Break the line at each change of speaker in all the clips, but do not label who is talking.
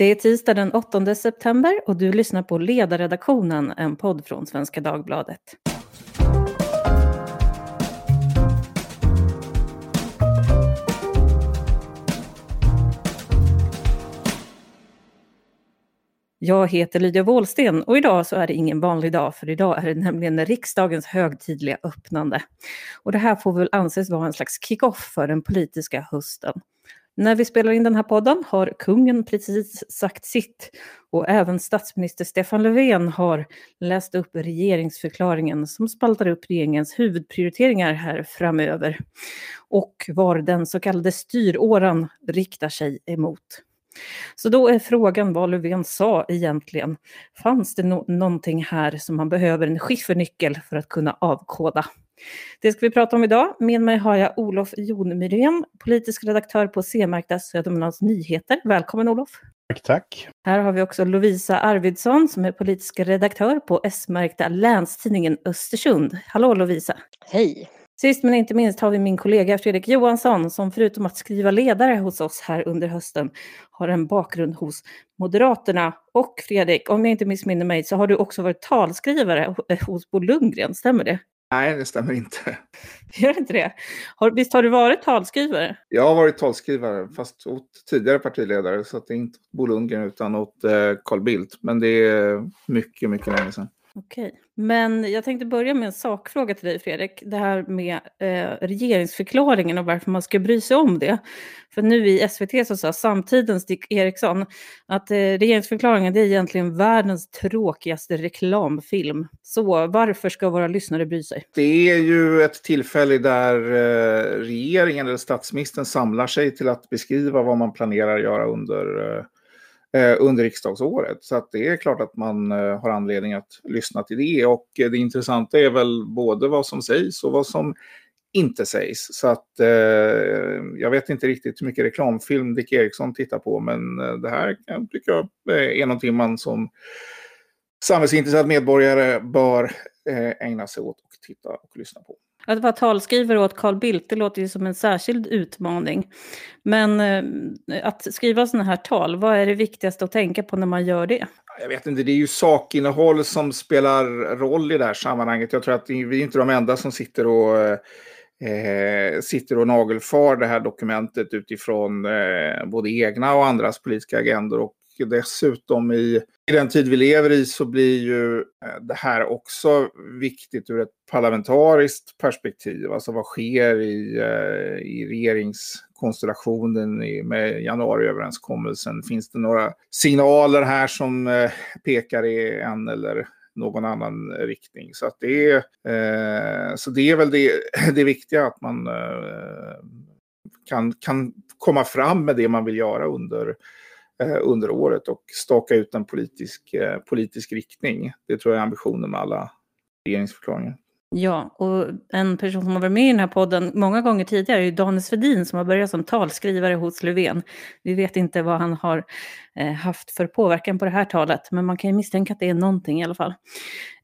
Det är tisdag den 8 september och du lyssnar på Ledarredaktionen, en podd från Svenska Dagbladet. Jag heter Lydia Wåhlsten och idag så är det ingen vanlig dag för idag är det nämligen riksdagens högtidliga öppnande. Och det här får väl anses vara en slags kick-off för den politiska hösten. När vi spelar in den här podden har kungen precis sagt sitt och även statsminister Stefan Löfven har läst upp regeringsförklaringen som spaltar upp regeringens huvudprioriteringar här framöver och var den så kallade styråran riktar sig emot. Så då är frågan vad Löfven sa egentligen. Fanns det no någonting här som man behöver en skiffernyckel för att kunna avkoda? Det ska vi prata om idag. Med mig har jag Olof Jonmyrén, politisk redaktör på C-märkta Södermanlands Nyheter. Välkommen Olof!
Tack, tack!
Här har vi också Lovisa Arvidsson som är politisk redaktör på S-märkta Länstidningen Östersund. Hallå Lovisa!
Hej!
Sist men inte minst har vi min kollega Fredrik Johansson som förutom att skriva ledare hos oss här under hösten har en bakgrund hos Moderaterna. Och Fredrik, om jag inte missminner mig så har du också varit talskrivare hos Bo Lundgren, stämmer det?
Nej, det stämmer inte.
Gör inte det? Har, visst har du varit talskrivare?
Jag har varit talskrivare, fast åt tidigare partiledare. Så att det är inte åt Bo Lundgren utan åt eh, Carl Bildt. Men det är mycket, mycket länge sedan.
Okej, men jag tänkte börja med en sakfråga till dig Fredrik. Det här med eh, regeringsförklaringen och varför man ska bry sig om det. För nu i SVT så sa samtidens Dick Eriksson att eh, regeringsförklaringen det är egentligen världens tråkigaste reklamfilm. Så varför ska våra lyssnare bry sig?
Det är ju ett tillfälle där eh, regeringen eller statsministern samlar sig till att beskriva vad man planerar att göra under eh, Eh, under riksdagsåret. Så att det är klart att man eh, har anledning att lyssna till det. Och eh, det intressanta är väl både vad som sägs och vad som inte sägs. Så att eh, jag vet inte riktigt hur mycket reklamfilm Dick Eriksson tittar på, men det här tycker jag är någonting man som samhällsintresserad medborgare bör eh, ägna sig åt och titta och lyssna på.
Att vara talskrivare åt Carl Bildt, det låter ju som en särskild utmaning. Men eh, att skriva sådana här tal, vad är det viktigaste att tänka på när man gör det?
Jag vet inte, det är ju sakinnehåll som spelar roll i det här sammanhanget. Jag tror att vi är inte de enda som sitter och eh, sitter och nagelfar det här dokumentet utifrån eh, både egna och andras politiska agendor. Och dessutom i, i den tid vi lever i så blir ju eh, det här också viktigt ur ett parlamentariskt perspektiv. Alltså vad sker i, eh, i regeringskonstellationen i, med januariöverenskommelsen? Finns det några signaler här som eh, pekar i en eller någon annan riktning? Så, att det, är, eh, så det är väl det, det viktiga att man eh, kan, kan komma fram med det man vill göra under Eh, Eh, under året och staka ut en politisk, eh, politisk riktning. Det tror jag är ambitionen med alla regeringsförklaringar.
Ja, och en person som har varit med i den här podden många gånger tidigare är ju Daniel Svedin som har börjat som talskrivare hos Löfven. Vi vet inte vad han har eh, haft för påverkan på det här talet, men man kan ju misstänka att det är någonting i alla fall.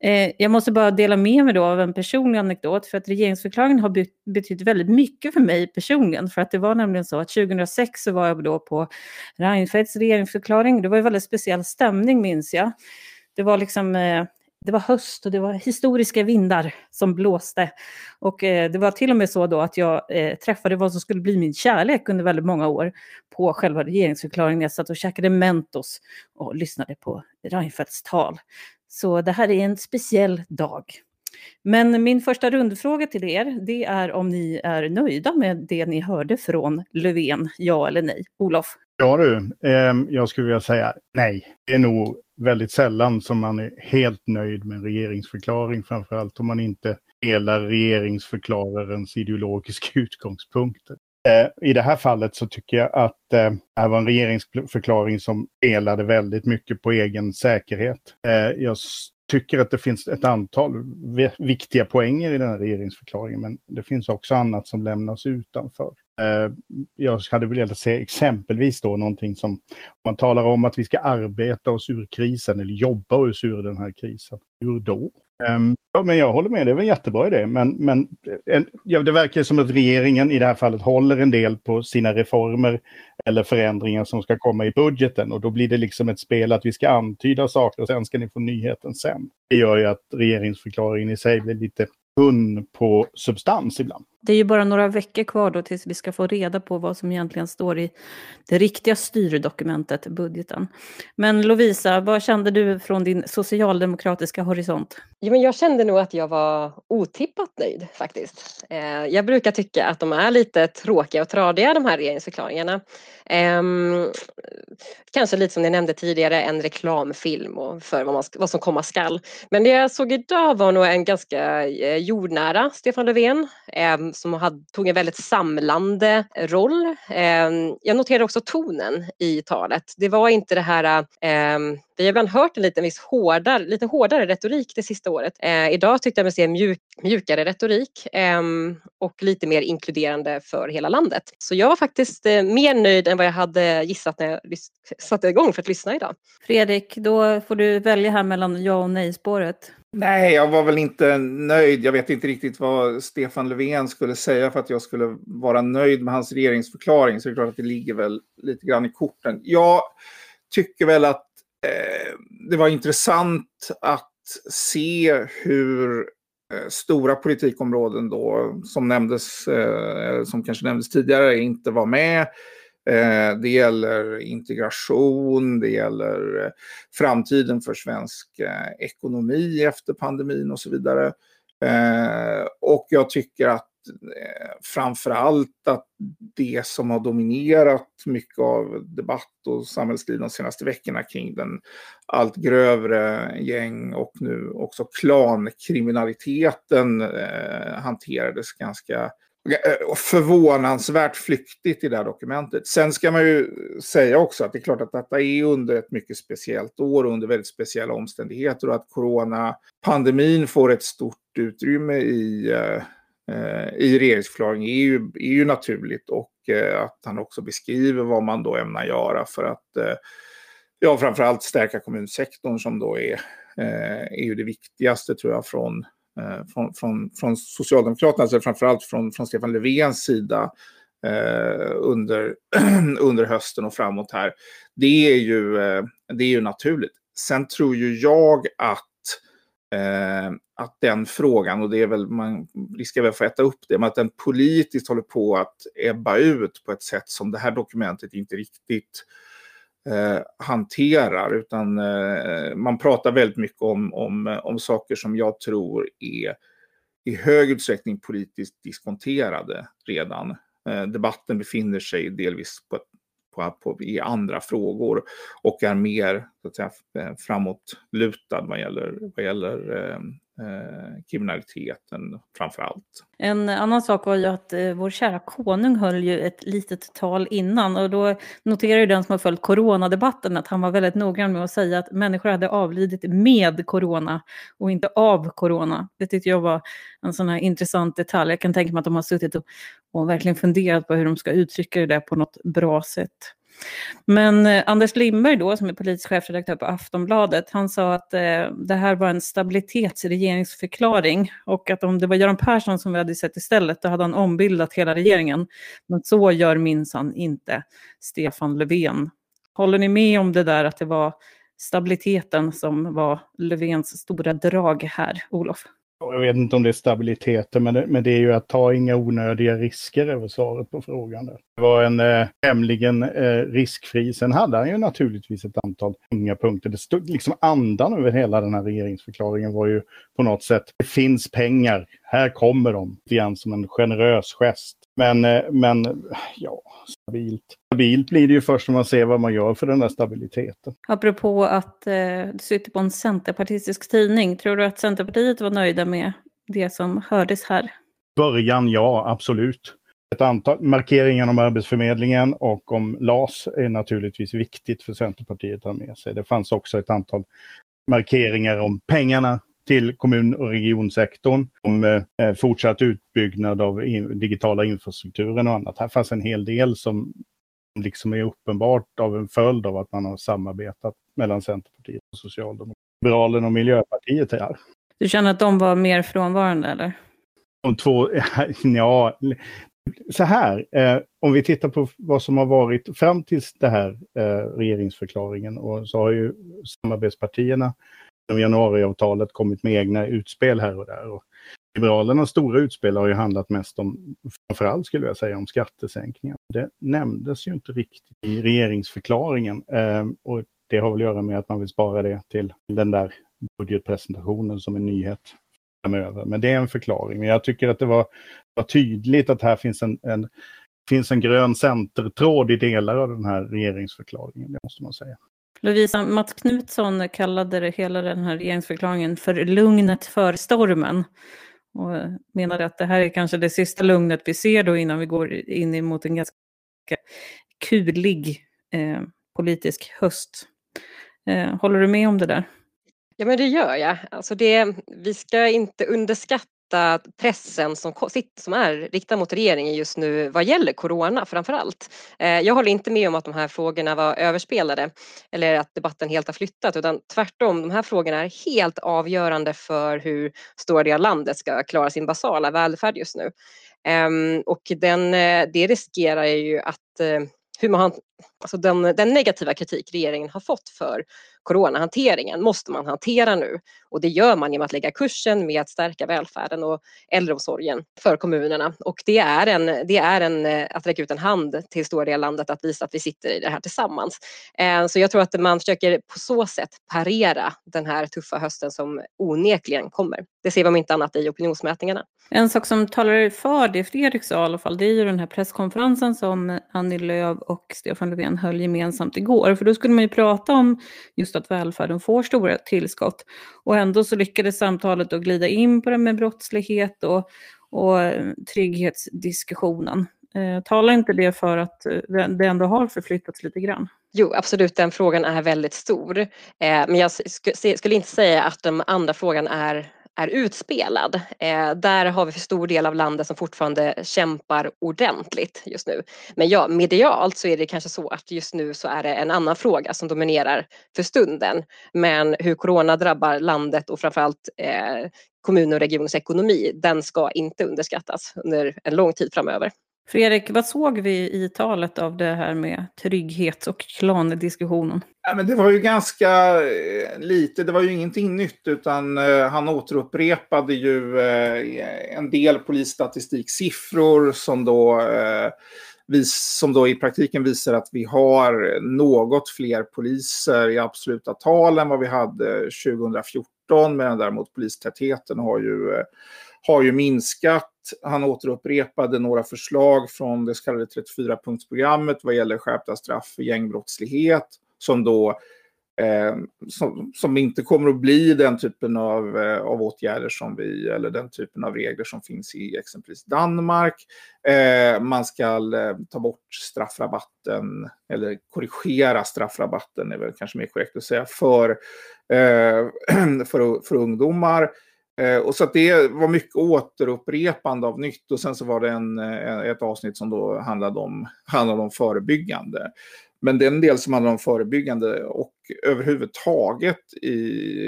Eh, jag måste bara dela med mig då av en personlig anekdot, för att regeringsförklaringen har betytt väldigt mycket för mig personligen, för att det var nämligen så att 2006 så var jag då på Reinfeldts regeringsförklaring. Det var ju väldigt speciell stämning minns jag. Det var liksom eh, det var höst och det var historiska vindar som blåste. Och eh, det var till och med så då att jag eh, träffade vad som skulle bli min kärlek under väldigt många år på själva regeringsförklaringen. Jag satt och käkade Mentos och lyssnade på Reinfeldts tal. Så det här är en speciell dag. Men min första rundfråga till er, det är om ni är nöjda med det ni hörde från Löfven, ja eller nej? Olof?
Ja du, eh, jag skulle vilja säga nej. Det är nog väldigt sällan som man är helt nöjd med en regeringsförklaring, framförallt om man inte delar regeringsförklararens ideologiska utgångspunkter. Eh, I det här fallet så tycker jag att eh, det här var en regeringsförklaring som delade väldigt mycket på egen säkerhet. Eh, jag tycker att det finns ett antal viktiga poänger i den här regeringsförklaringen, men det finns också annat som lämnas utanför. Eh, jag hade velat se exempelvis då någonting som man talar om att vi ska arbeta oss ur krisen eller jobba oss ur den här krisen. Hur då? Um, ja, men jag håller med, det är en jättebra idé. Men, men en, ja, det verkar som att regeringen i det här fallet håller en del på sina reformer eller förändringar som ska komma i budgeten. Och då blir det liksom ett spel att vi ska antyda saker och sen ska ni få nyheten sen. Det gör ju att regeringsförklaringen i sig blir lite tunn på substans ibland.
Det är ju bara några veckor kvar då tills vi ska få reda på vad som egentligen står i det riktiga styrdokumentet, budgeten. Men Lovisa, vad kände du från din socialdemokratiska horisont?
Ja, men jag kände nog att jag var otippat nöjd faktiskt. Eh, jag brukar tycka att de är lite tråkiga och tradiga de här regeringsförklaringarna. Ehm, kanske lite som ni nämnde tidigare, en reklamfilm och för vad, man, vad som komma skall. Men det jag såg idag var nog en ganska eh, jordnära Stefan Löfven ehm, som hade, tog en väldigt samlande roll. Ehm, jag noterade också tonen i talet. Det var inte det här ehm, vi har ibland hört en lite, viss hårdare, lite hårdare retorik det sista året. Eh, idag tyckte jag mig se mjuk, mjukare retorik eh, och lite mer inkluderande för hela landet. Så jag var faktiskt eh, mer nöjd än vad jag hade gissat när jag satte igång för att lyssna idag.
Fredrik, då får du välja här mellan ja och nej-spåret.
Nej, jag var väl inte nöjd. Jag vet inte riktigt vad Stefan Löfven skulle säga för att jag skulle vara nöjd med hans regeringsförklaring. Så det är klart att det ligger väl lite grann i korten. Jag tycker väl att Eh, det var intressant att se hur eh, stora politikområden då, som nämndes, eh, som kanske nämndes tidigare, inte var med. Eh, det gäller integration, det gäller eh, framtiden för svensk eh, ekonomi efter pandemin och så vidare. Och jag tycker att framför allt att det som har dominerat mycket av debatt och samhällsliv de senaste veckorna kring den allt grövre gäng och nu också klankriminaliteten eh, hanterades ganska eh, Eh, förvånansvärt flyktigt i det här dokumentet. Sen ska man ju säga också att det är klart att detta är under ett mycket speciellt år och under väldigt speciella omständigheter och att coronapandemin får ett stort utrymme i eh, eh i regeringsförklaringen är ju, är ju naturligt och eh, att han också beskriver vad man då ämnar göra för att eh, ja, framförallt stärka kommunsektorn som då är, eh, är ju det viktigaste tror jag från, Eh, från, från, från Socialdemokraternas, eller alltså framförallt från, från Stefan Löfvens sida eh, under, under hösten och framåt här. Det är, ju, eh, det är ju naturligt. Sen tror ju jag att Eh, att den frågan, och det är väl, man riskerar väl få äta upp det, men att den politiskt håller på att ebba ut på ett sätt som det här dokumentet inte riktigt eh, hanterar. Utan eh, man pratar väldigt mycket om, om, eh, om saker som jag tror är i hög utsträckning politiskt diskonterade redan. Eh, debatten befinner sig delvis på på, på, i andra frågor och är mer så att säga, eh, framåtlutad vad gäller, vad gäller eh, eh, kriminaliteten framför allt.
En annan sak var ju att eh, vår kära konung höll ju ett litet tal innan och då noterar ju den som har följt coronadebatten att han var väldigt noggrann med att säga att människor hade avlidit med corona och inte av corona. Det tyckte jag var en sån här intressant detalj. Jag kan tänka mig att de har suttit och, och verkligen funderat på hur de ska uttrycka det där på något bra sätt. Men eh, Anders Lindberg då, som är politisk chefredaktör på Aftonbladet, han sa att eh, det här var en stabilitetsregeringsförklaring och att om det var Göran Persson som vi hade sett istället, då hade han ombildat hela regeringen. Men så gör minsann inte Stefan Löfven. Håller ni med om det där att det var stabiliteten som var Löfvens stora drag här, Olof?
Jag vet inte om det är stabiliteten, men det, men det är ju att ta inga onödiga risker över svaret på frågan. Där. Det var en eh, tämligen eh, riskfri. Sen hade han ju naturligtvis ett antal tunga punkter. Det stod liksom andan över hela den här regeringsförklaringen var ju på något sätt, det finns pengar, här kommer de. Lite som en generös gest. Men, eh, men ja, stabilt. Stabilt blir det ju först när man ser vad man gör för den där stabiliteten.
Apropå att eh, du sitter på en centerpartistisk tidning, tror du att Centerpartiet var nöjda med det som hördes här?
Början ja, absolut. Ett antal markeringar om Arbetsförmedlingen och om LAS är naturligtvis viktigt för Centerpartiet att ha med sig. Det fanns också ett antal markeringar om pengarna till kommun och regionsektorn om eh, fortsatt utbyggnad av in, digitala infrastrukturen och annat. Här fanns en hel del som liksom är uppenbart av en följd av att man har samarbetat mellan Centerpartiet och Socialdemokraterna. Liberalerna och Miljöpartiet här.
Du känner att de var mer frånvarande eller?
De två, ja, så här, eh, om vi tittar på vad som har varit fram till det här eh, regeringsförklaringen och så har ju samarbetspartierna genom januariavtalet kommit med egna utspel här och där. Och Liberalernas stora utspel har ju handlat mest om, framförallt skulle jag säga, om skattesänkningar. Det nämndes ju inte riktigt i regeringsförklaringen eh, och det har väl att göra med att man vill spara det till den där budgetpresentationen som en nyhet framöver. Men det är en förklaring. Men jag tycker att det var, var tydligt att här finns en, en, finns en grön centertråd i delar av den här regeringsförklaringen, det måste man säga.
Lovisa, Mats Knutsson kallade det hela den här regeringsförklaringen för lugnet för stormen. Och menade att det här är kanske det sista lugnet vi ser då innan vi går in mot en ganska kulig eh, politisk höst. Eh, håller du med om det där?
Ja men det gör jag. Alltså det, vi ska inte underskatta pressen som, som är riktad mot regeringen just nu vad gäller corona framför allt. Eh, jag håller inte med om att de här frågorna var överspelade eller att debatten helt har flyttat utan tvärtom, de här frågorna är helt avgörande för hur stora delar av landet ska klara sin basala välfärd just nu. Ehm, och den, eh, det riskerar ju att eh, hur man, alltså den, den negativa kritik regeringen har fått för coronahanteringen måste man hantera nu och det gör man genom att lägga kursen med att stärka välfärden och äldreomsorgen för kommunerna och det är, en, det är en, eh, att räcka ut en hand till stora delar av landet att visa att vi sitter i det här tillsammans. Eh, så jag tror att man försöker på så sätt parera den här tuffa hösten som onekligen kommer. Det ser vi om inte annat i opinionsmätningarna.
En sak som talar för det Fredrik sa i alla fall, det är ju den här presskonferensen som Annie Lööf och Stefan Löfven höll gemensamt igår. För då skulle man ju prata om just att välfärden får stora tillskott. Och ändå så lyckades samtalet att glida in på det med brottslighet och, och trygghetsdiskussionen. Eh, talar inte det för att eh, det ändå har förflyttats lite grann?
Jo, absolut, den frågan är väldigt stor. Eh, men jag skulle inte säga att den andra frågan är är utspelad. Eh, där har vi för stor del av landet som fortfarande kämpar ordentligt just nu. Men ja, medialt så är det kanske så att just nu så är det en annan fråga som dominerar för stunden. Men hur corona drabbar landet och framförallt eh, kommuner och regioners ekonomi, den ska inte underskattas under en lång tid framöver.
Fredrik, vad såg vi i talet av det här med trygghet och klandiskussionen?
Ja, men det var ju ganska eh, lite, det var ju ingenting nytt utan eh, han återupprepade ju eh, en del polisstatistiksiffror som då, vis, som då i praktiken visar att vi har något fler poliser i absoluta tal än vad vi hade 2014 medan däremot polistätheten har ju, har ju minskat han återupprepade några förslag från det så kallade 34-punktsprogrammet vad gäller skärpta straff för gängbrottslighet som då eh, som, som, inte kommer att bli den typen av, eh, av åtgärder som vi, eller den typen av regler som finns i exempelvis Danmark. Eh, man ska eh, ta bort straffrabatten, eller korrigera straffrabatten är väl kanske mer korrekt att säga, för, eh, för, för ungdomar. Eh, och så att det var mycket återupprepande av nytt och sen så var det en, eh, ett avsnitt som då handlade om, handlade om förebyggande. Men den del som handlar om förebyggande och överhuvudtaget i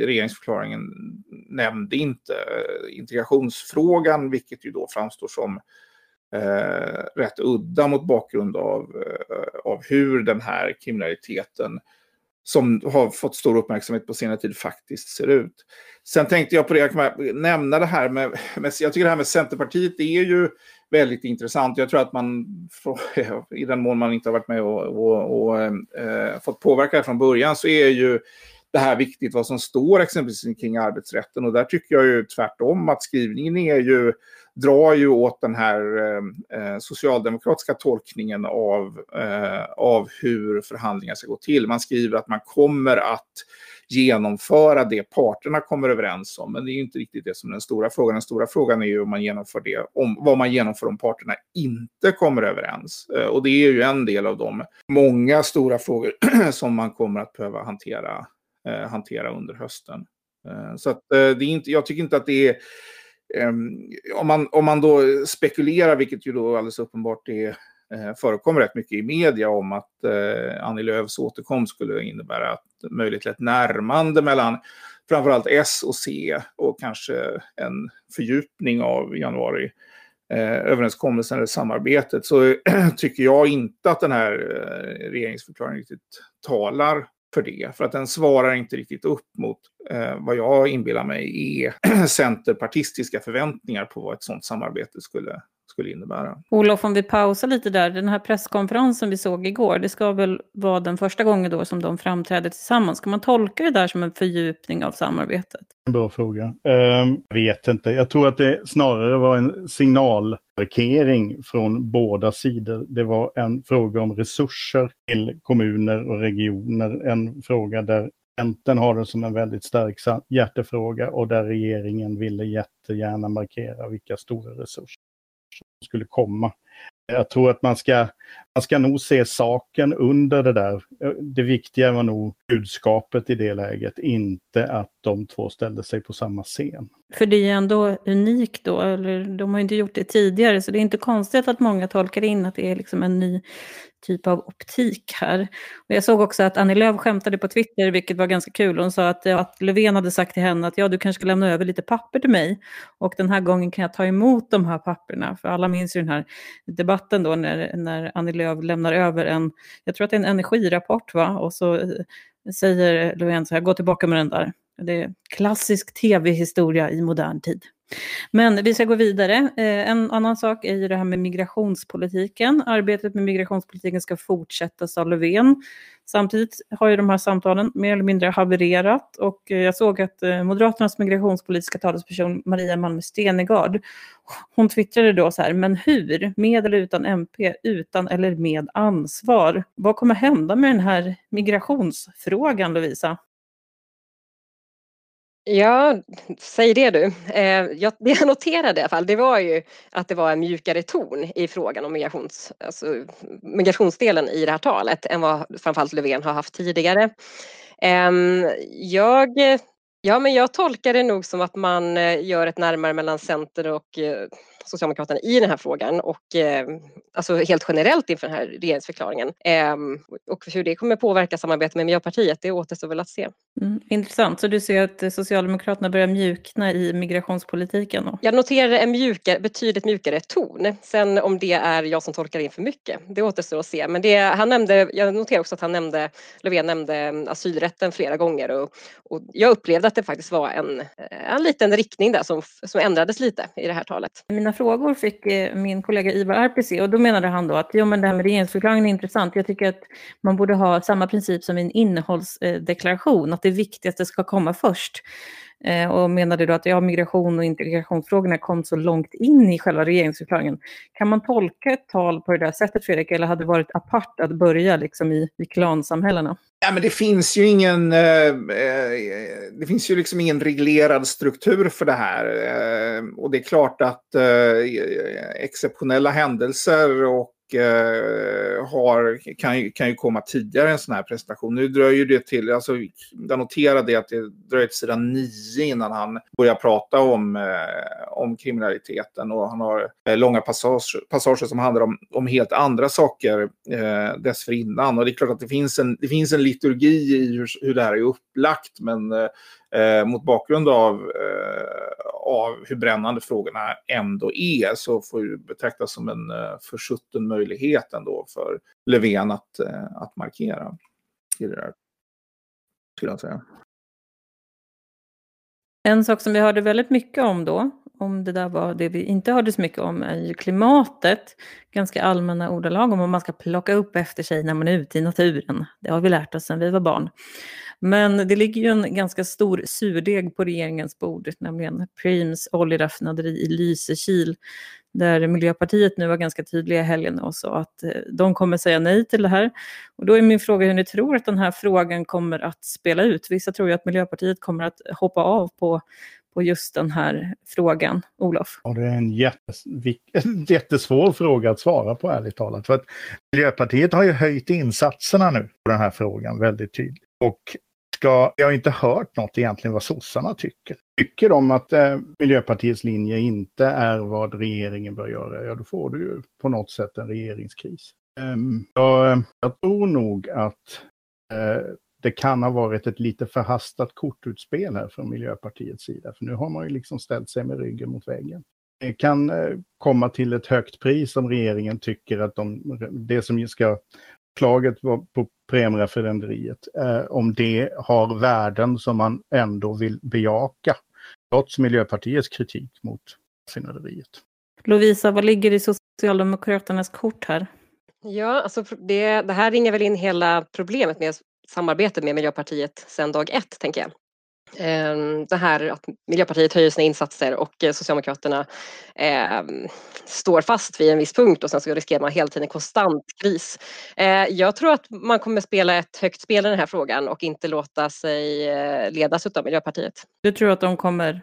regeringsförklaringen nämnde inte eh, integrationsfrågan, vilket ju då framstår som eh, rätt udda mot bakgrund av, eh, av hur den här kriminaliteten som har fått stor uppmärksamhet på senare tid faktiskt ser ut. Sen tänkte jag på det, jag kan nämna det här med, med, jag tycker det här med Centerpartiet är ju väldigt intressant. Jag tror att man, i den mån man inte har varit med och, och, och äh, fått påverka det från början, så är ju det här viktigt vad som står exempelvis kring arbetsrätten. Och där tycker jag ju tvärtom att skrivningen är ju, drar ju åt den här eh, eh, socialdemokratiska tolkningen av, eh, av hur förhandlingar ska gå till. Man skriver att man kommer att genomföra det parterna kommer överens om. Men det är inte riktigt det som är den stora frågan. Den stora frågan är ju om man genomför det, om, vad man genomför om parterna inte kommer överens. Eh, och det är ju en del av de många stora frågor som man kommer att behöva hantera, eh, hantera under hösten. Eh, så att det är inte, jag tycker inte att det är Ehm, om, man, om man då spekulerar, vilket ju då alldeles uppenbart är, eh, förekommer rätt mycket i media om att eh, Annie Lööfs återkomst skulle innebära ett möjligt ett närmande mellan framförallt S och C och kanske en fördjupning av januari eh, överenskommelsen eller samarbetet så tycker jag inte att den här eh, regeringsförklaringen riktigt talar för det. För att den svarar inte riktigt upp mot eh, vad jag inbillar mig är centerpartistiska förväntningar på vad ett sådant samarbete skulle, skulle innebära.
Olof, om vi pausar lite där. Den här presskonferensen vi såg igår, det ska väl vara den första gången då som de framträder tillsammans. Ska man tolka det där som en fördjupning av samarbetet?
Bra fråga. Um, vet inte. Jag tror att det snarare var en signalmarkering från båda sidor. Det var en fråga om resurser till kommuner och regioner. En fråga där Centern har det som en väldigt stark hjärtefråga och där regeringen ville jättegärna markera vilka stora resurser som skulle komma. Jag tror att man ska, man ska nog se saken under det där. Det viktiga var nog budskapet i det läget, inte att de två ställde sig på samma scen.
För det är ju ändå unikt då, eller de har inte gjort det tidigare, så det är inte konstigt att många tolkar in att det är liksom en ny typ av optik här. Och jag såg också att Annie Lööf skämtade på Twitter, vilket var ganska kul. Hon sa att, att Löfven hade sagt till henne att ja, du kanske ska lämna över lite papper till mig. Och den här gången kan jag ta emot de här papperna. För alla minns ju den här debatten då när, när Annie Lööf lämnar över en, jag tror att det är en energirapport, va? och så eh, säger Löfven så här, gå tillbaka med den där. Det är klassisk tv-historia i modern tid. Men vi ska gå vidare. Eh, en annan sak är ju det här med migrationspolitiken. Arbetet med migrationspolitiken ska fortsätta, sa Löfven. Samtidigt har ju de här samtalen mer eller mindre havererat och eh, jag såg att eh, Moderaternas migrationspolitiska talesperson Maria Malmö Stenegard, hon twittrade då så här, men hur? Med eller utan MP? Utan eller med ansvar? Vad kommer hända med den här migrationsfrågan, Lovisa?
Ja, säg det du. Eh, jag, det jag noterade i alla fall, det var ju att det var en mjukare ton i frågan om migrations, alltså, migrationsdelen i det här talet än vad framförallt Löfven har haft tidigare. Eh, jag, ja, men jag tolkar det nog som att man eh, gör ett närmare mellan Center och eh, Socialdemokraterna i den här frågan och eh, alltså helt generellt inför den här regeringsförklaringen. Eh, och hur det kommer påverka samarbetet med Miljöpartiet, det återstår väl att se.
Mm, intressant, så du ser att Socialdemokraterna börjar mjukna i migrationspolitiken? Då?
Jag noterar en mjukare, betydligt mjukare ton. Sen om det är jag som tolkar in för mycket, det återstår att se. Men det, han nämnde, jag noterar också att han nämnde, Löfven nämnde asylrätten flera gånger och, och jag upplevde att det faktiskt var en, en liten riktning där som, som ändrades lite i det här talet.
Mina frågor fick eh, min kollega Ivar RPC och då menade han då att jo, men det här med regeringsförklaringen är intressant. Jag tycker att man borde ha samma princip som en innehållsdeklaration, att det viktigaste ska komma först. Eh, och menade då att ja, migration och integrationsfrågorna kom så långt in i själva regeringsförklaringen. Kan man tolka ett tal på det där sättet, Fredrik, eller hade det varit apart att börja liksom i, i klansamhällena?
Ja, men det finns ju ingen, eh, eh, det finns ju liksom ingen reglerad struktur för det här. Eh, och det är klart att eh, exceptionella händelser och Eh, har, kan, ju, kan ju komma tidigare en sån här presentation. Nu dröjer det till, alltså, jag noterade att det dröjer till sidan nio innan han börjar prata om, eh, om kriminaliteten och han har eh, långa passager, passager som handlar om, om helt andra saker eh, dessförinnan. Och det är klart att det finns en, det finns en liturgi i hur, hur det här är upplagt men eh, eh, mot bakgrund av, eh, av hur brännande frågorna ändå är så får det betraktas som en eh, försutten möjlighet ändå för Löfven att, eh, att markera i det där. Skulle jag säga.
En sak som vi hörde väldigt mycket om då, om det där var det vi inte hörde så mycket om, är ju klimatet. Ganska allmänna ordalag om vad man ska plocka upp efter sig när man är ute i naturen. Det har vi lärt oss sedan vi var barn. Men det ligger ju en ganska stor surdeg på regeringens bord, nämligen Preems oljeraffinaderi i Lysekil, där Miljöpartiet nu var ganska tydliga i helgen och sa att eh, de kommer säga nej till det här. Och då är min fråga hur ni tror att den här frågan kommer att spela ut. Vissa tror ju att Miljöpartiet kommer att hoppa av på på just den här frågan, Olof?
Ja, det är en jättes, jättesvår fråga att svara på ärligt talat. För att Miljöpartiet har ju höjt insatserna nu på den här frågan väldigt tydligt. Och ska, jag har inte hört något egentligen vad sossarna tycker. Tycker de att eh, Miljöpartiets linje inte är vad regeringen bör göra, ja då får du ju på något sätt en regeringskris. Ehm, um, jag, jag tror nog att eh, det kan ha varit ett lite förhastat kortutspel här från Miljöpartiets sida. För nu har man ju liksom ställt sig med ryggen mot väggen. Det kan eh, komma till ett högt pris om regeringen tycker att de, det som ska klaget på premieraförränderiet, eh, om det har värden som man ändå vill bejaka, trots Miljöpartiets kritik mot raffinaderiet.
Lovisa, vad ligger i Socialdemokraternas kort här?
Ja, alltså det, det här ringer väl in hela problemet med samarbetet med Miljöpartiet sedan dag ett, tänker jag. Ehm, det här att Miljöpartiet höjer sina insatser och eh, Socialdemokraterna eh, står fast vid en viss punkt och sen så riskerar man hela tiden konstant kris. Eh, jag tror att man kommer spela ett högt spel i den här frågan och inte låta sig eh, ledas av Miljöpartiet.
Du tror att de kommer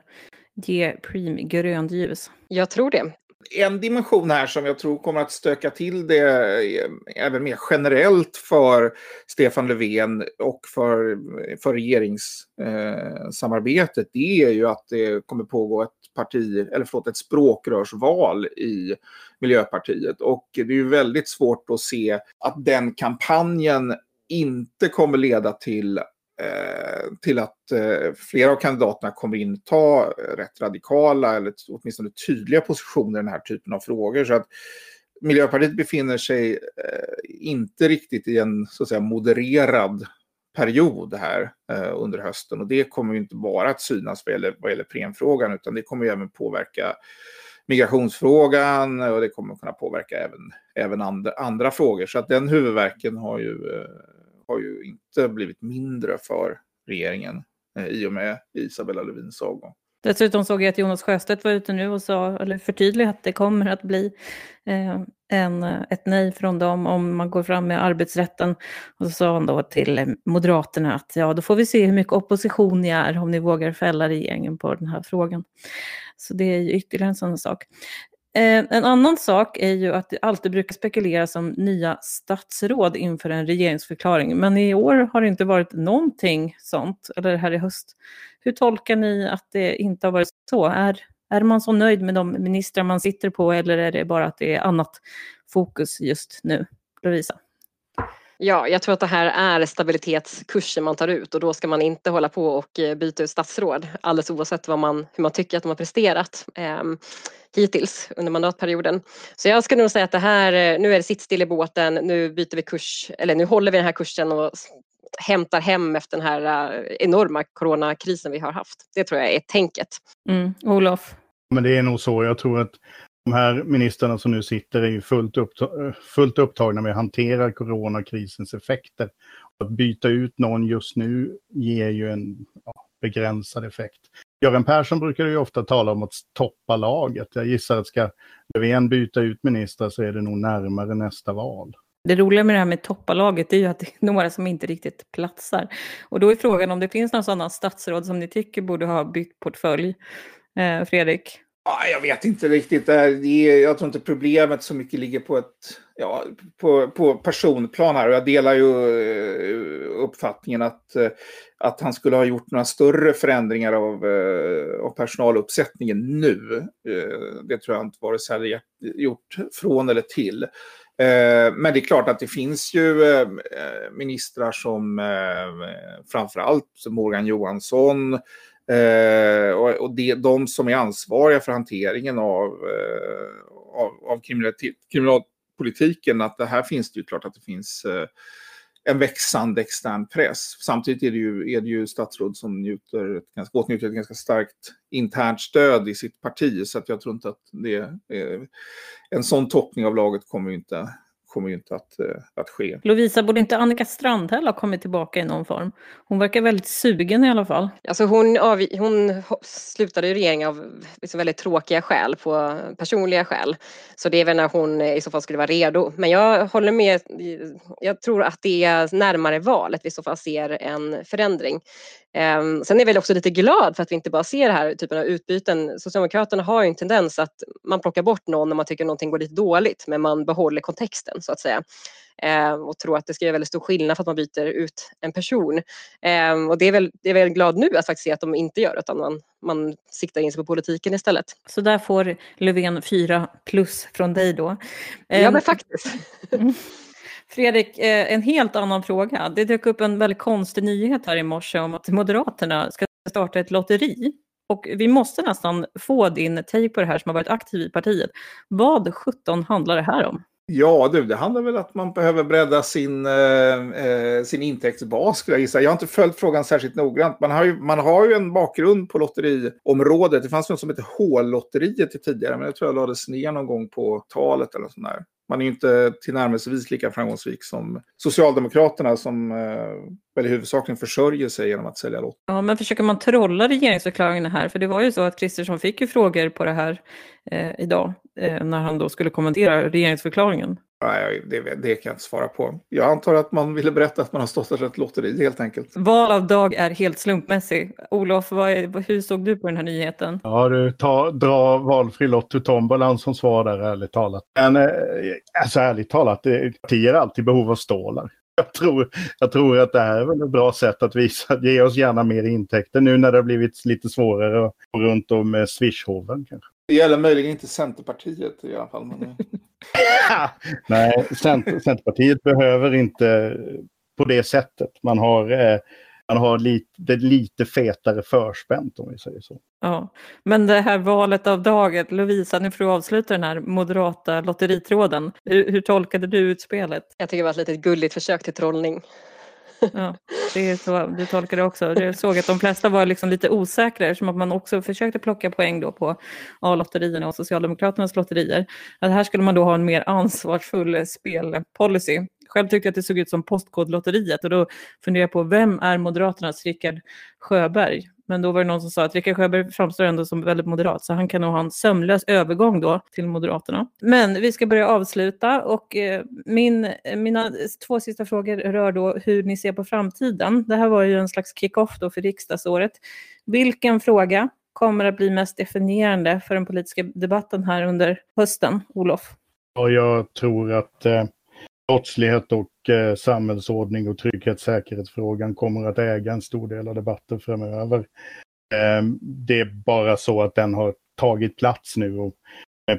ge Preem grönt ljus?
Jag tror det
en dimension här som jag tror kommer att stöka till det eh, även mer generellt för Stefan Löfven och för, för regeringssamarbetet, eh, det är ju att det kommer pågå ett parti, eller förlåt, ett språkrörsval i Miljöpartiet. Och det är ju väldigt svårt att se att den kampanjen inte kommer leda till Eh, till att eh, flera av kandidaterna kommer inta eh, rätt radikala eller åtminstone tydliga positioner i den här typen av frågor. Så att Miljöpartiet befinner sig inte riktigt i en så att säga, modererad period här under hösten. Och det kommer ju inte bara att synas vad gäller, vad gäller premfrågan utan det kommer ju även påverka migrationsfrågan och det kommer kunna påverka även, även andra, andra frågor. Så att den huvudverken har ju har ju inte blivit mindre för regeringen eh, i och med Isabella Lövins avgång.
Dessutom såg jag att Jonas Sjöstedt var ute nu och sa, eller förtydligade att det kommer att bli eh, en, ett nej från dem om man går fram med arbetsrätten. Och så sa han då till Moderaterna att ja, då får vi se hur mycket opposition ni är om ni vågar fälla regeringen på den här frågan. Så det är ju ytterligare en sån sak. Eh, en annan sak är ju att det alltid brukar spekuleras om nya statsråd inför en regeringsförklaring, men i år har det inte varit någonting sånt, eller här i höst. Hur tolkar ni att det inte har varit så? Är, är man så nöjd med de ministrar man sitter på eller är det bara att det är annat fokus just nu? Lovisa?
Ja, jag tror att det här är stabilitetskursen man tar ut och då ska man inte hålla på och eh, byta ut statsråd alldeles oavsett vad man, hur man tycker att de har presterat eh, hittills under mandatperioden. Så jag skulle nog säga att det här, eh, nu är det sitt still i båten, nu byter vi kurs, eller nu håller vi den här kursen och hämtar hem efter den här eh, enorma coronakrisen vi har haft. Det tror jag är tänket.
Mm. Olof?
Men det är nog så. Jag tror att de här ministrarna som nu sitter är ju fullt, uppta fullt upptagna med att hantera coronakrisens effekter. Att byta ut någon just nu ger ju en ja, begränsad effekt. Göran Persson brukar ju ofta tala om att toppa laget. Jag gissar att ska Löfven byta ut ministrar så är det nog närmare nästa val.
Det roliga med det här med toppalaget är ju att det är några som inte riktigt platsar. Och då är frågan om det finns någon sådana statsråd som ni tycker borde ha bytt portfölj. Eh, Fredrik?
Jag vet inte riktigt. Jag tror inte problemet så mycket ligger på, ett, ja, på, på personplan här. Och jag delar ju eh, uppfattningen att, eh, att han skulle ha gjort några större förändringar av, eh, av personaluppsättningen nu. Det tror jag inte vare sig hade gjort från eller till. Men det är klart att det finns ju ministrar som framförallt Morgan Johansson, Eh, och och det, de som är ansvariga för hanteringen av, eh, av, av kriminalpolitiken, att det här finns det ju klart att det finns eh, en växande extern press. Samtidigt är det ju, är det ju statsråd som njuter, ganska, åtnjuter ett ganska starkt internt stöd i sitt parti. Så att jag tror inte att det är, eh, en sån toppning av laget kommer inte kommer ju inte att, eh, att ske.
Lovisa, borde inte Annika Strandhäll ha kommit tillbaka i någon form? Hon verkar väldigt sugen i alla fall.
Alltså hon, hon slutade ju regering av liksom väldigt tråkiga skäl, på personliga skäl. Så det är väl när hon i så fall skulle vara redo. Men jag håller med, jag tror att det är närmare valet vi i så fall ser en förändring. Um, sen är jag väl också lite glad för att vi inte bara ser den här typen av utbyten. Socialdemokraterna har ju en tendens att man plockar bort någon när man tycker någonting går lite dåligt men man behåller kontexten så att säga. eh, och tro att det ska göra väldigt stor skillnad för att man byter ut en person. Eh, och det är, väl, det är väl glad nu att faktiskt se att de inte gör utan man, man siktar in sig på politiken istället.
Så där får Löfven fyra plus från dig då.
Ja men ehm, faktiskt.
Fredrik, eh, en helt annan fråga. Det dök upp en väldigt konstig nyhet här i morse om att Moderaterna ska starta ett lotteri. Och vi måste nästan få din take på det här som har varit aktiv i partiet. Vad 17 handlar det här om?
Ja du, det handlar väl om att man behöver bredda sin, eh, eh, sin intäktsbas skulle jag gissa. Jag har inte följt frågan särskilt noggrant. Man har ju, man har ju en bakgrund på lotteriområdet. Det fanns något som hette H-lotteriet tidigare, men det tror jag lades ner någon gång på talet eller sånt där man är ju inte tillnärmelsevis lika framgångsrik som Socialdemokraterna som eh, väl huvudsakligen försörjer sig genom att sälja lotter.
Ja, men försöker man trolla regeringsförklaringen här? För det var ju så att Kristersson fick ju frågor på det här eh, idag när han då skulle kommentera regeringsförklaringen.
Nej, det, det, kan jag inte svara på. Jag antar att man ville berätta att man har stått ett lotteri helt enkelt.
Val av dag är helt slumpmässig. Olof, är, hur såg du på den här nyheten?
Ja, du, ta, dra valfri lott till tombolan som svar där, ärligt talat. Men eh, alltså ärligt talat, partier har alltid behov av stålar. Jag tror, jag tror att det här är väl ett bra sätt att visa, ge oss gärna mer intäkter nu när det har blivit lite svårare att gå runt om med swishhoven kanske.
Det gäller möjligen inte Centerpartiet i alla fall. Men...
Nej, Centerpartiet behöver inte på det sättet. Man har, eh, man har lite, det lite fetare förspänt om vi säger så.
Ja, men det här valet av dagen, Lovisa, nu får du avsluta den här moderata lotteritråden. Hur, hur tolkade du utspelet?
Jag tycker det var ett litet gulligt försök till trollning.
Ja, det är så du tolkar det också. Jag såg att de flesta var liksom lite osäkra som att man också försökte plocka poäng då på A-lotterierna och Socialdemokraternas lotterier. Att här skulle man då ha en mer ansvarsfull spelpolicy. Själv tyckte jag att det såg ut som Postkodlotteriet och då funderar jag på vem är Moderaternas Rickard Sjöberg? Men då var det någon som sa att Rickard Sjöberg framstår ändå som väldigt moderat, så han kan nog ha en sömlös övergång då till Moderaterna. Men vi ska börja avsluta och eh, min, mina två sista frågor rör då hur ni ser på framtiden. Det här var ju en slags kick-off då för riksdagsåret. Vilken fråga kommer att bli mest definierande för den politiska debatten här under hösten, Olof?
Ja, jag tror att eh, brottslighet och eh, samhällsordning och trygghetssäkerhetsfrågan kommer att äga en stor del av debatten framöver. Eh, det är bara så att den har tagit plats nu och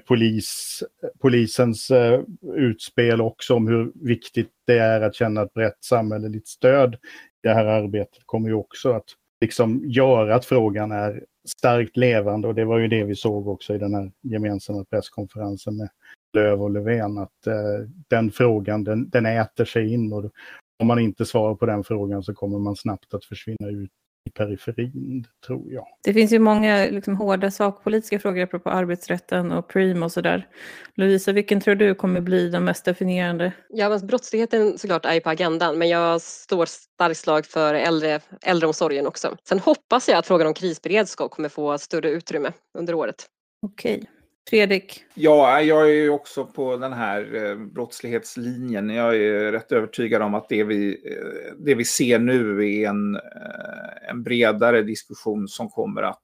polis, polisens eh, utspel också om hur viktigt det är att känna ett brett samhälleligt stöd i det här arbetet kommer ju också att liksom göra att frågan är starkt levande och det var ju det vi såg också i den här gemensamma presskonferensen med Löv och Löfven att eh, den frågan den, den äter sig in och om man inte svarar på den frågan så kommer man snabbt att försvinna ut i periferin, tror jag.
Det finns ju många liksom, hårda sakpolitiska frågor apropå arbetsrätten och Preem och sådär. Lovisa, vilken tror du kommer bli den mest definierande?
Ja, men brottsligheten såklart är ju på agendan, men jag står starkt slag för äldre, äldreomsorgen också. Sen hoppas jag att frågan om krisberedskap kommer få större utrymme under året.
Okej. Fredrik?
Ja, jag är ju också på den här eh, brottslighetslinjen. Jag är rätt övertygad om att det vi, eh, det vi ser nu är en, eh, en bredare diskussion som kommer att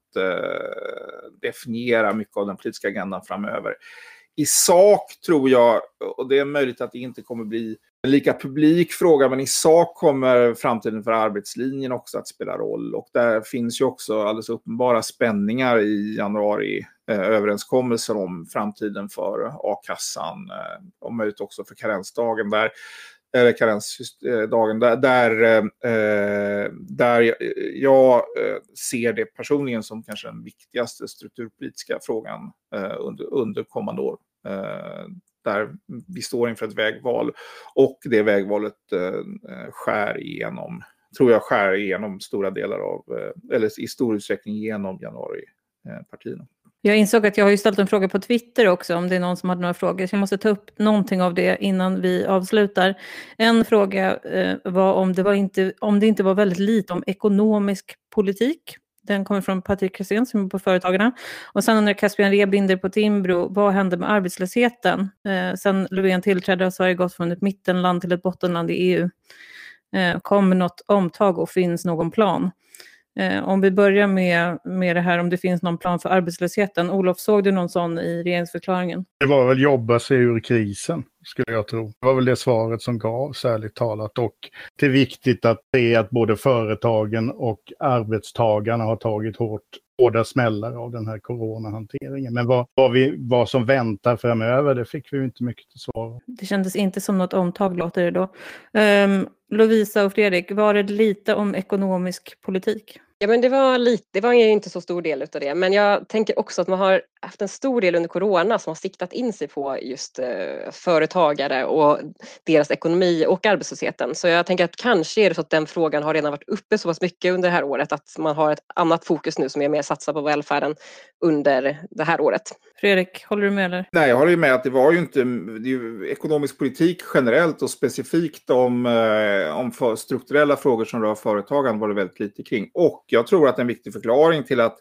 definiera mycket av den politiska agendan framöver. I sak tror jag, och det är möjligt att det inte kommer bli en lika publik fråga, men i sak kommer framtiden för arbetslinjen också att spela roll. Och där finns ju också alldeles uppenbara spänningar i januari eh, överenskommelser om framtiden för a-kassan, eh, och möjligt också för karensdagen där eller karensdagen, där, där, eh, där jag eh, ser det personligen som kanske den viktigaste strukturpolitiska frågan eh, under, under kommande år eh, där vi står inför ett vägval. Och det vägvalet eh, skär igenom, tror jag skär igenom stora delar av, eh, eller i stor utsträckning genom januaripartierna.
Eh, jag insåg att jag har ju ställt en fråga på Twitter också om det är någon som hade några frågor. Så jag måste ta upp någonting av det innan vi avslutar. En fråga eh, var om det, var inte, om det inte var väldigt lite om ekonomisk politik den kommer från Patrik Kristén som är på Företagarna. Och sen under Caspian Rebinder på Timbro, vad hände med arbetslösheten? Eh, sen Löfven tillträdde har Sverige gått från ett mittenland till ett bottenland i EU. Eh, kommer något omtag och finns någon plan? Eh, om vi börjar med, med det här om det finns någon plan för arbetslösheten. Olof, såg du någon sån i regeringsförklaringen?
Det var väl jobba sig ur krisen skulle jag tro. Det var väl det svaret som gavs, ärligt talat. Och det är viktigt att se att både företagen och arbetstagarna har tagit hårt hårda smällar av den här coronahanteringen. Men vad, vad, vi, vad som väntar framöver, det fick vi inte mycket till svar
Det kändes inte som något omtag låter det då. Um, Lovisa och Fredrik, var det lite om ekonomisk politik?
Ja, men det var lite, det var inte så stor del av det, men jag tänker också att man har haft en stor del under corona som har siktat in sig på just eh, företagare och deras ekonomi och arbetslösheten. Så jag tänker att kanske är det så att den frågan har redan varit uppe så pass mycket under det här året att man har ett annat fokus nu som är mer satsat på välfärden under det här året.
Fredrik, håller du med eller?
Nej, jag håller med att det var ju inte ju ekonomisk politik generellt och specifikt om, eh, om strukturella frågor som rör företagande var det väldigt lite kring. Och jag tror att en viktig förklaring till att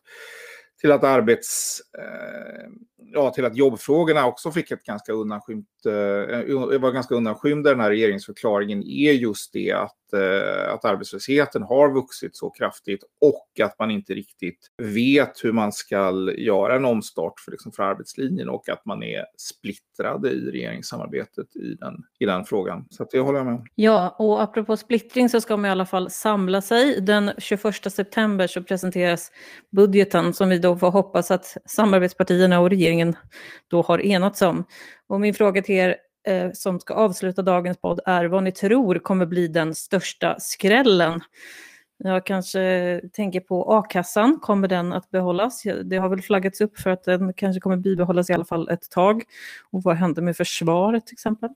till att arbets... Eh, ja, till att jobbfrågorna också fick ett ganska undanskymt... Eh, var ganska undanskymda den här regeringsförklaringen är just det att eh, att arbetslösheten har vuxit så kraftigt och att man inte riktigt vet hur man ska göra en omstart för, liksom, för arbetslinjen och att man är splittrade i regeringssamarbetet i den, i den frågan. Så det håller jag med om.
Ja, och apropå splittring så ska man i alla fall samla sig. Den 21 september så presenteras budgeten som vi då och får hoppas att samarbetspartierna och regeringen då har enats om. Och min fråga till er eh, som ska avsluta dagens podd är vad ni tror kommer bli den största skrällen. Jag kanske tänker på a-kassan, kommer den att behållas? Det har väl flaggats upp för att den kanske kommer bibehållas i alla fall ett tag. Och vad händer med försvaret till exempel?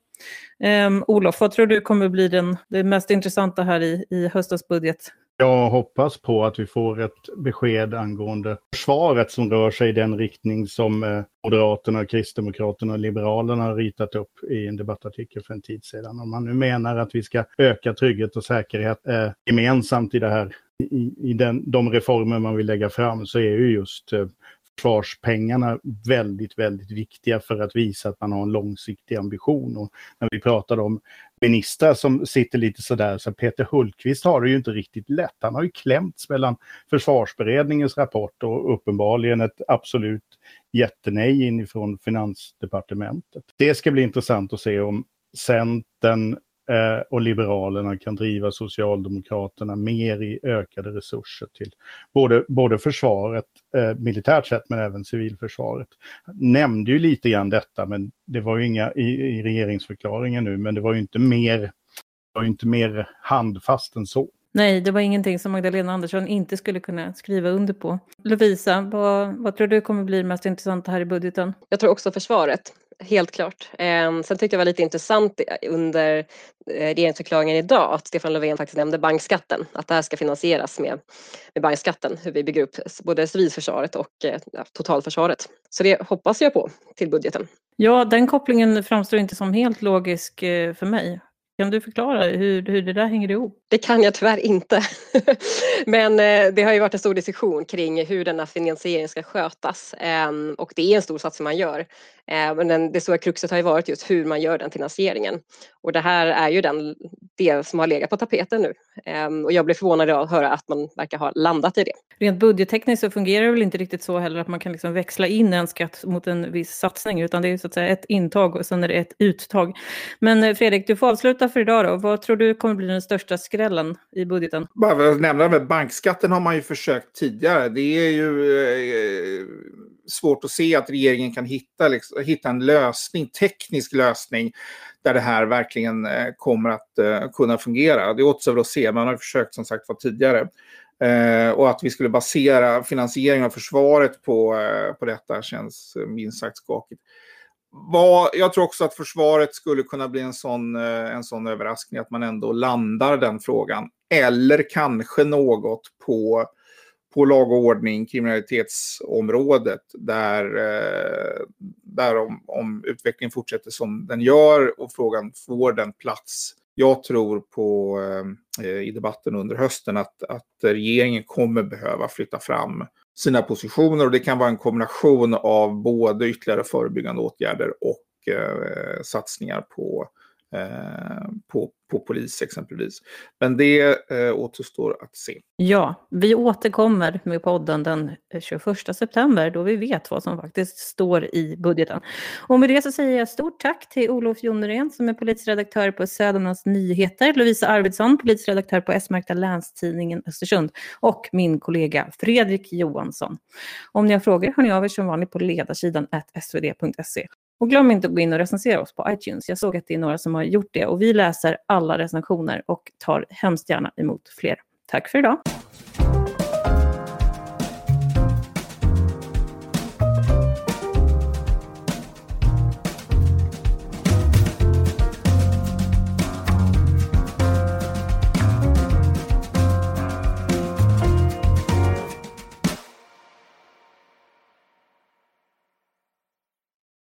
Um, Olof, vad tror du kommer bli den, det mest intressanta här i, i höstens budget?
Jag hoppas på att vi får ett besked angående försvaret som rör sig i den riktning som eh, Moderaterna, Kristdemokraterna och Liberalerna har ritat upp i en debattartikel för en tid sedan. Om man nu menar att vi ska öka trygghet och säkerhet eh, gemensamt i det här i, i den, de reformer man vill lägga fram så är ju just eh, försvarspengarna väldigt, väldigt viktiga för att visa att man har en långsiktig ambition. Och när vi pratade om ministrar som sitter lite sådär, så Peter Hultqvist har det ju inte riktigt lätt. Han har ju klämts mellan försvarsberedningens rapport och uppenbarligen ett absolut jättenej inifrån finansdepartementet. Det ska bli intressant att se om Centern och Liberalerna kan driva Socialdemokraterna mer i ökade resurser till både, både försvaret, eh, militärt sett, men även civilförsvaret. Nämnde ju lite grann detta, men det var ju inga i, i regeringsförklaringen nu, men det var ju inte mer, var inte mer handfast än så.
Nej, det var ingenting som Magdalena Andersson inte skulle kunna skriva under på. Lovisa, vad, vad tror du kommer bli mest intressant här i budgeten?
Jag tror också försvaret helt klart. Ehm, sen tyckte jag det var lite intressant eh, under eh, regeringsförklaringen idag att Stefan Löfven faktiskt nämnde bankskatten, att det här ska finansieras med, med bankskatten, hur vi bygger upp både civilförsvaret och eh, ja, totalförsvaret. Så det hoppas jag på till budgeten.
Ja, den kopplingen framstår inte som helt logisk för mig. Kan du förklara hur, hur det där hänger ihop?
Det kan jag tyvärr inte. Men eh, det har ju varit en stor diskussion kring hur denna finansiering ska skötas ehm, och det är en stor satsning man gör. Ehm, men det stora kruxet har ju varit just hur man gör den finansieringen. Och det här är ju den det som har legat på tapeten nu. Ehm, och jag blev förvånad att höra att man verkar ha landat i det.
Rent budgettekniskt så fungerar det väl inte riktigt så heller att man kan liksom växla in en skatt mot en viss satsning utan det är så att säga ett intag och sen är det ett uttag. Men eh, Fredrik, du får avsluta för idag då. Vad tror du kommer bli den största skrällen i budgeten?
Bara för att nämna med bankskatten har man ju försökt tidigare. Det är ju eh, svårt att se att regeringen kan hitta, liksom, hitta en lösning, teknisk lösning där det här verkligen eh, kommer att eh, kunna fungera. Det återstår att se, man har försökt som sagt var tidigare. Eh, och att vi skulle basera finansiering av försvaret på, eh, på detta känns eh, minst sagt skakigt. Var, jag tror också att försvaret skulle kunna bli en sån, eh, en sån överraskning att man ändå landar den frågan. Eller kanske något på på lag och ordning, kriminalitetsområdet, där, eh, där om, om utvecklingen fortsätter som den gör och frågan får den plats jag tror på eh, i debatten under hösten att, att regeringen kommer behöva flytta fram sina positioner och det kan vara en kombination av både ytterligare förebyggande åtgärder och eh, satsningar på eh, Eh, på, på polis exempelvis. Men det eh, återstår att se.
Ja, vi återkommer med podden den eh, 21 september då vi vet vad som faktiskt står i budgeten. Och med det så säger jag stort tack till Olof Jonnerén som är politisk redaktör på Södermanlands Nyheter, Lovisa Arvidsson, politisk redaktör på S-märkta Länstidningen Östersund och min kollega Fredrik Johansson. Om ni har frågor hör ni av er som vanligt på ledarsidan svd.se. Och glöm inte att gå in och recensera oss på iTunes. Jag såg att det är några som har gjort det och vi läser alla recensioner och tar hemskt gärna emot fler. Tack för idag!